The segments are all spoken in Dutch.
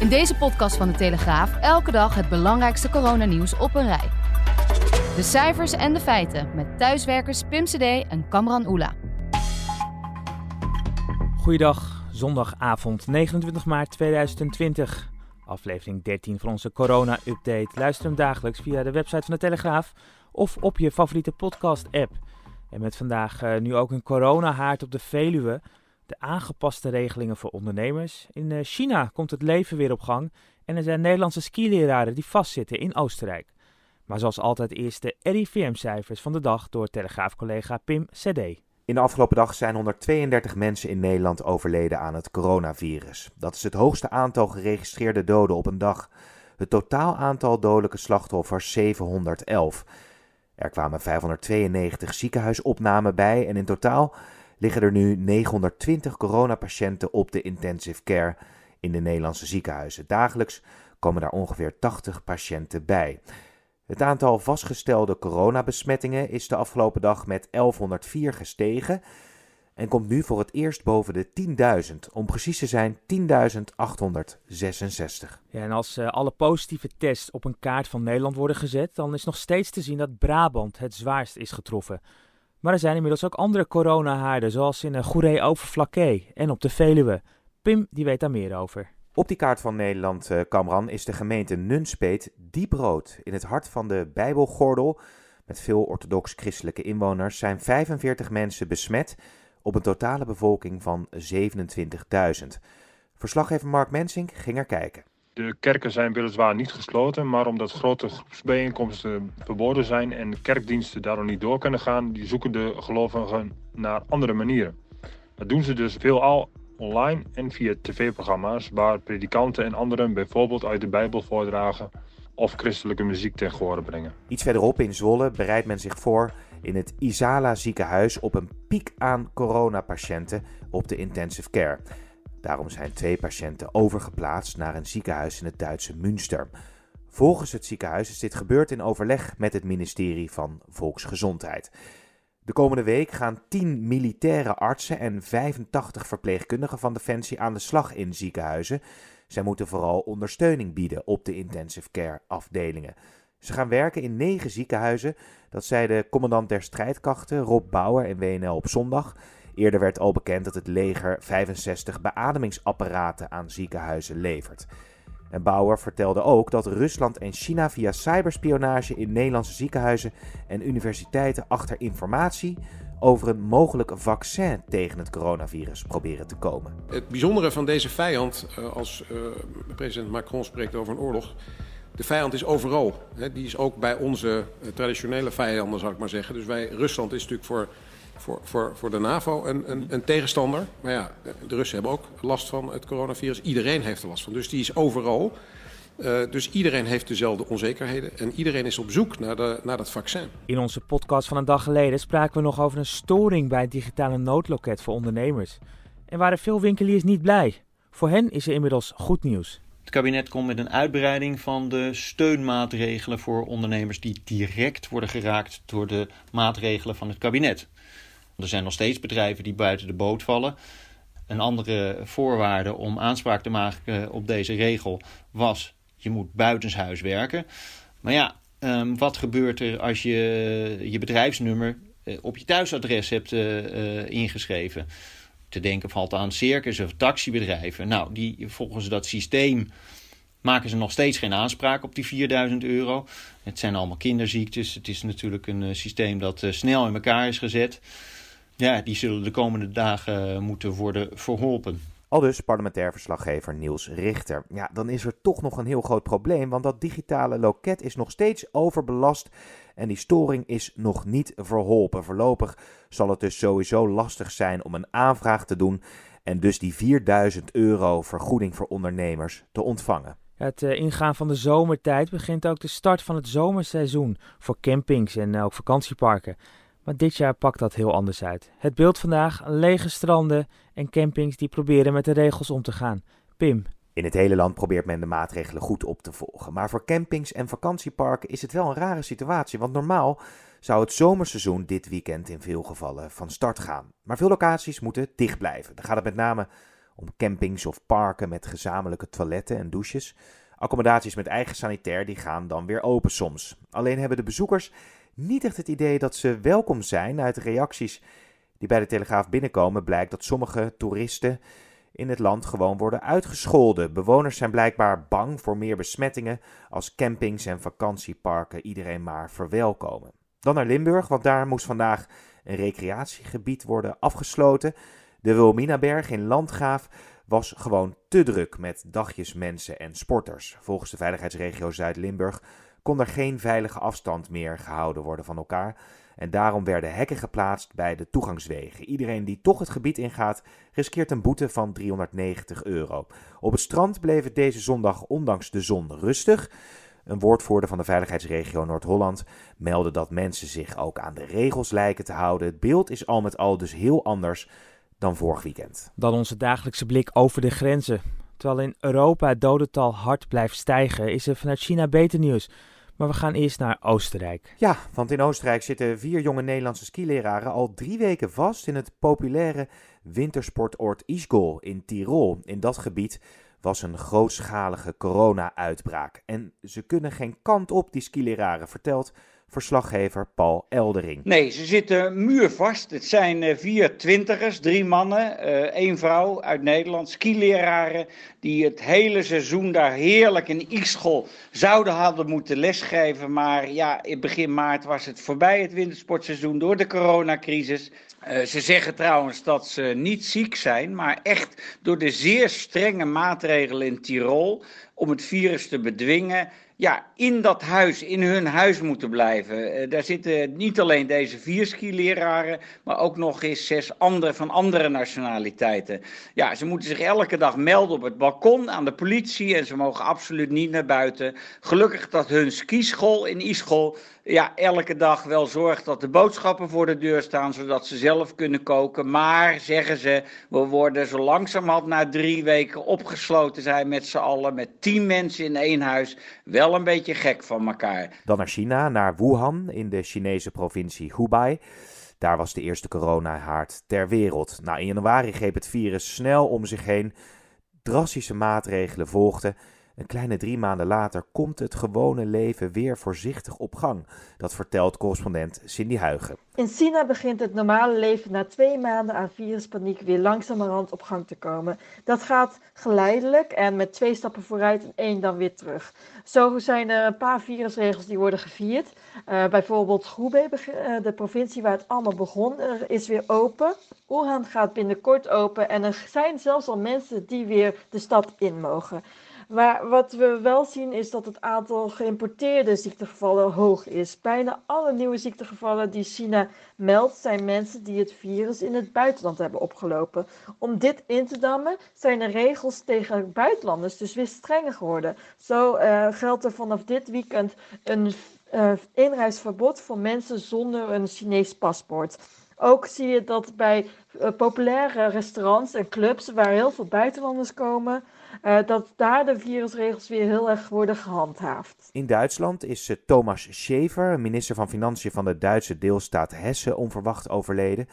In deze podcast van de Telegraaf elke dag het belangrijkste coronanieuws op een rij. De cijfers en de feiten met thuiswerkers Pim CD en Kamran Oela. Goeiedag, zondagavond 29 maart 2020. Aflevering 13 van onze corona-update. Luister hem dagelijks via de website van de Telegraaf of op je favoriete podcast-app. En met vandaag uh, nu ook een coronahaard op de Veluwe. De aangepaste regelingen voor ondernemers. In uh, China komt het leven weer op gang. En er zijn Nederlandse skileraren die vastzitten in Oostenrijk. Maar zoals altijd eerst de RIVM-cijfers van de dag door Telegraaf-collega Pim CD. In de afgelopen dag zijn 132 mensen in Nederland overleden aan het coronavirus. Dat is het hoogste aantal geregistreerde doden op een dag. Het totaal aantal dodelijke slachtoffers 711. Er kwamen 592 ziekenhuisopnamen bij en in totaal liggen er nu 920 coronapatiënten op de intensive care in de Nederlandse ziekenhuizen. Dagelijks komen daar ongeveer 80 patiënten bij. Het aantal vastgestelde coronabesmettingen is de afgelopen dag met 1104 gestegen en komt nu voor het eerst boven de 10.000. Om precies te zijn 10.866. Ja, en als uh, alle positieve tests op een kaart van Nederland worden gezet, dan is nog steeds te zien dat Brabant het zwaarst is getroffen. Maar er zijn inmiddels ook andere coronahaarden, zoals in uh, Goeree-Overflakkee en op de Veluwe. Pim die weet daar meer over. Op die kaart van Nederland, uh, Kamran, is de gemeente Nunspeet dieprood. In het hart van de Bijbelgordel, met veel orthodox-christelijke inwoners, zijn 45 mensen besmet op een totale bevolking van 27.000. Verslaggever Mark Mensink ging er kijken. De kerken zijn weliswaar niet gesloten, maar omdat grote groepsbijeenkomsten verboden zijn en de kerkdiensten daarom niet door kunnen gaan, die zoeken de gelovigen naar andere manieren. Dat doen ze dus veelal online en via tv-programma's waar predikanten en anderen bijvoorbeeld uit de Bijbel voordragen of christelijke muziek ten gehore brengen. Iets verderop in Zwolle bereidt men zich voor in het Isala ziekenhuis op een piek aan coronapatiënten op de intensive care. Daarom zijn twee patiënten overgeplaatst naar een ziekenhuis in het Duitse Münster. Volgens het ziekenhuis is dit gebeurd in overleg met het ministerie van Volksgezondheid. De komende week gaan 10 militaire artsen en 85 verpleegkundigen van Defensie aan de slag in ziekenhuizen. Zij moeten vooral ondersteuning bieden op de intensive care afdelingen. Ze gaan werken in negen ziekenhuizen, dat zei de commandant der strijdkrachten Rob Bauer in WNL op zondag. Eerder werd al bekend dat het leger 65 beademingsapparaten aan ziekenhuizen levert. En Bauer vertelde ook dat Rusland en China via cyberspionage in Nederlandse ziekenhuizen en universiteiten achter informatie over een mogelijk vaccin tegen het coronavirus proberen te komen. Het bijzondere van deze vijand, eh, als uh, president Macron spreekt over een oorlog, de vijand is overal. Die is ook bij onze eh, traditionele vijanden, zou ik maar zeggen. Dus wij, Rusland is natuurlijk voor voor, voor, voor de NAVO een, een, een, tegenstander. Maar ja, de Russen hebben ook last van het coronavirus. Iedereen heeft er last van. Dus die is overal. Uh, dus iedereen heeft dezelfde onzekerheden en iedereen is op zoek naar, de, naar dat vaccin. In onze podcast van een dag geleden spraken we nog over een storing bij het digitale noodloket voor ondernemers. En waren veel winkeliers niet blij. Voor hen is er inmiddels goed nieuws. Het kabinet komt met een uitbreiding van de steunmaatregelen voor ondernemers die direct worden geraakt door de maatregelen van het kabinet. Er zijn nog steeds bedrijven die buiten de boot vallen. Een andere voorwaarde om aanspraak te maken op deze regel was: je moet buitenshuis werken. Maar ja, um, wat gebeurt er als je je bedrijfsnummer uh, op je thuisadres hebt ingeschreven? Te denken valt aan circus of taxibedrijven. Nou, die volgens dat systeem maken ze nog steeds geen aanspraak op die 4000 euro. Het zijn allemaal kinderziektes. Het is natuurlijk een systeem dat snel in elkaar is gezet. Ja, die zullen de komende dagen eh, moeten worden verholpen. Al dus parlementair verslaggever Niels Richter. Ja, dan is er toch nog een heel groot probleem, want dat digitale loket is nog steeds overbelast en die storing is nog niet verholpen. Voorlopig zal het dus sowieso lastig zijn om een aanvraag te doen en dus die 4000 euro vergoeding voor ondernemers te ontvangen. Het uh, ingaan van de zomertijd begint ook de start van het zomerseizoen voor campings en ook vakantieparken. Maar dit jaar pakt dat heel anders uit. Het beeld vandaag: lege stranden en campings die proberen met de regels om te gaan. Pim. In het hele land probeert men de maatregelen goed op te volgen. Maar voor campings en vakantieparken is het wel een rare situatie. Want normaal zou het zomerseizoen dit weekend in veel gevallen van start gaan. Maar veel locaties moeten dicht blijven. Dan gaat het met name om campings of parken met gezamenlijke toiletten en douches. Accommodaties met eigen sanitair die gaan dan weer open soms. Alleen hebben de bezoekers niet echt het idee dat ze welkom zijn. Uit reacties die bij de Telegraaf binnenkomen blijkt dat sommige toeristen in het land gewoon worden uitgescholden. Bewoners zijn blijkbaar bang voor meer besmettingen als campings en vakantieparken iedereen maar verwelkomen. Dan naar Limburg, want daar moest vandaag een recreatiegebied worden afgesloten. De Wilminaberg in Landgraaf was gewoon te druk met dagjes mensen en sporters. Volgens de veiligheidsregio Zuid-Limburg kon er geen veilige afstand meer gehouden worden van elkaar. En daarom werden hekken geplaatst bij de toegangswegen. Iedereen die toch het gebied ingaat, riskeert een boete van 390 euro. Op het strand bleef het deze zondag ondanks de zon rustig. Een woordvoerder van de veiligheidsregio Noord-Holland meldde dat mensen zich ook aan de regels lijken te houden. Het beeld is al met al dus heel anders dan vorig weekend. Dan onze dagelijkse blik over de grenzen. Terwijl in Europa het dodental hard blijft stijgen, is er vanuit China beter nieuws. Maar we gaan eerst naar Oostenrijk. Ja, want in Oostenrijk zitten vier jonge Nederlandse skileraren al drie weken vast in het populaire wintersportoord Isgol in Tirol. In dat gebied was een grootschalige corona-uitbraak. En ze kunnen geen kant op, die skileraren, vertelt verslaggever Paul Eldering. Nee, ze zitten muurvast. Het zijn uh, vier twintigers, drie mannen, uh, één vrouw uit Nederland, skileraren, die het hele seizoen daar heerlijk in Ixchel zouden hadden moeten lesgeven. Maar ja, in begin maart was het voorbij, het wintersportseizoen, door de coronacrisis. Uh, ze zeggen trouwens dat ze niet ziek zijn, maar echt door de zeer strenge maatregelen in Tirol om het virus te bedwingen ja, in dat huis, in hun huis moeten blijven. Uh, daar zitten niet alleen deze vier skileraren, maar ook nog eens zes andere van andere nationaliteiten. Ja, ze moeten zich elke dag melden op het balkon aan de politie en ze mogen absoluut niet naar buiten. Gelukkig dat hun skischool in Ischol ja, elke dag wel zorgt dat de boodschappen voor de deur staan, zodat ze zelf kunnen koken. Maar, zeggen ze, we worden zo langzamerhand na drie weken opgesloten zijn met z'n allen, met tien mensen in één huis, wel een beetje gek van elkaar. Dan naar China, naar Wuhan in de Chinese provincie Hubei. Daar was de eerste coronahaard ter wereld. Nou, in januari greep het virus snel om zich heen. Drastische maatregelen volgden. Een kleine drie maanden later komt het gewone leven weer voorzichtig op gang. Dat vertelt correspondent Cindy Huigen. In China begint het normale leven na twee maanden aan viruspaniek weer langzamerhand op gang te komen. Dat gaat geleidelijk en met twee stappen vooruit en één dan weer terug. Zo zijn er een paar virusregels die worden gevierd. Uh, bijvoorbeeld Hubei, uh, de provincie waar het allemaal begon, is weer open. Wuhan gaat binnenkort open en er zijn zelfs al mensen die weer de stad in mogen. Maar wat we wel zien is dat het aantal geïmporteerde ziektegevallen hoog is. Bijna alle nieuwe ziektegevallen die China meldt zijn mensen die het virus in het buitenland hebben opgelopen. Om dit in te dammen zijn de regels tegen buitenlanders dus weer strenger geworden. Zo uh, geldt er vanaf dit weekend een uh, inreisverbod voor mensen zonder een Chinees paspoort. Ook zie je dat bij uh, populaire restaurants en clubs waar heel veel buitenlanders komen, uh, dat daar de virusregels weer heel erg worden gehandhaafd. In Duitsland is uh, Thomas Schäfer, minister van Financiën van de Duitse deelstaat Hessen, onverwacht overleden.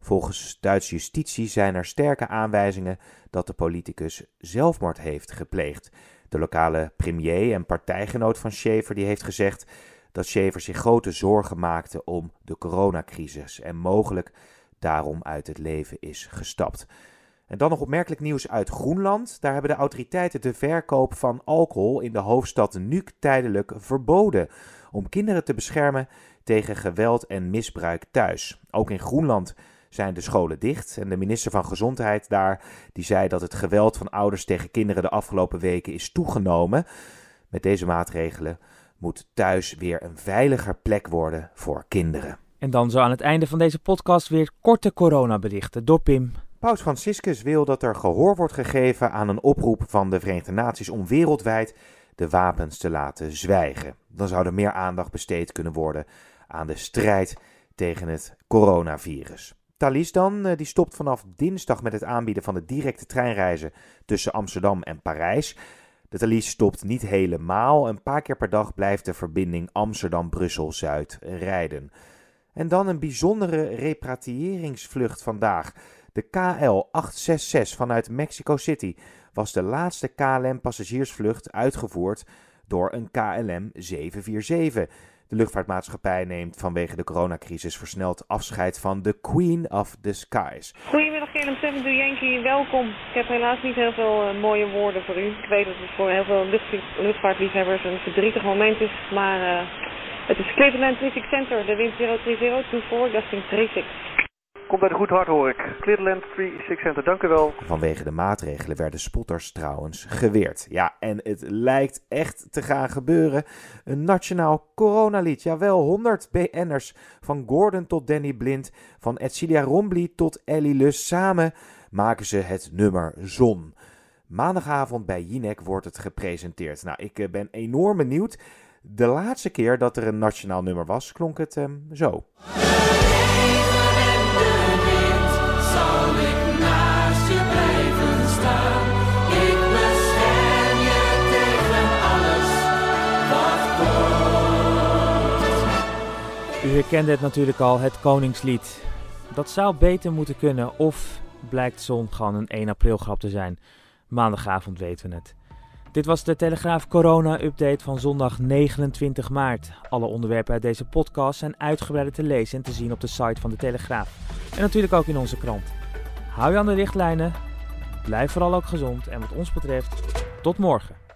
Volgens Duitse justitie zijn er sterke aanwijzingen dat de politicus zelfmoord heeft gepleegd. De lokale premier en partijgenoot van Schäfer die heeft gezegd dat Schäfer zich grote zorgen maakte om de coronacrisis en mogelijk daarom uit het leven is gestapt. En dan nog opmerkelijk nieuws uit Groenland. Daar hebben de autoriteiten de verkoop van alcohol in de hoofdstad Nuuk tijdelijk verboden. Om kinderen te beschermen tegen geweld en misbruik thuis. Ook in Groenland zijn de scholen dicht. En de minister van Gezondheid daar die zei dat het geweld van ouders tegen kinderen de afgelopen weken is toegenomen. Met deze maatregelen moet thuis weer een veiliger plek worden voor kinderen. En dan zo aan het einde van deze podcast weer korte coronaberichten door Pim. Paus Franciscus wil dat er gehoor wordt gegeven aan een oproep van de Verenigde Naties om wereldwijd de wapens te laten zwijgen. Dan zou er meer aandacht besteed kunnen worden aan de strijd tegen het coronavirus. Thalys dan, eh, die stopt vanaf dinsdag met het aanbieden van de directe treinreizen tussen Amsterdam en Parijs. De Thalys stopt niet helemaal. Een paar keer per dag blijft de verbinding Amsterdam-Brussel-Zuid rijden. En dan een bijzondere repatriëringsvlucht vandaag. De KL866 vanuit Mexico City was de laatste KLM-passagiersvlucht uitgevoerd door een KLM 747. De luchtvaartmaatschappij neemt vanwege de coronacrisis versneld afscheid van de Queen of the Skies. Goedemiddag KLM 7 Yankee, welkom. Ik heb helaas niet heel veel uh, mooie woorden voor u. Ik weet dat het voor heel veel lucht, luchtvaartliefhebbers een verdrietig moment is, maar uh, het is Cleveland Traffic Center, de wind 03024, gusting 36. Komt bij de goed hard hoor ik. Clearland 36 Center, dank u wel. Vanwege de maatregelen werden spotters trouwens geweerd. Ja, en het lijkt echt te gaan gebeuren. Een nationaal coronalied. Jawel, 100 BN'ers. Van Gordon tot Danny Blind. Van Edcilia Rombly tot Ellie Lus. Samen maken ze het nummer Zon. Maandagavond bij Jinek wordt het gepresenteerd. Nou, ik eh, ben enorm benieuwd. De laatste keer dat er een nationaal nummer was, klonk het um, zo. U herkende het natuurlijk al, het Koningslied. Dat zou beter moeten kunnen, of blijkt zon gewoon een 1 april grap te zijn. Maandagavond weten we het. Dit was de Telegraaf Corona Update van zondag 29 maart. Alle onderwerpen uit deze podcast zijn uitgebreider te lezen en te zien op de site van de Telegraaf. En natuurlijk ook in onze krant. Hou je aan de richtlijnen, blijf vooral ook gezond en wat ons betreft, tot morgen.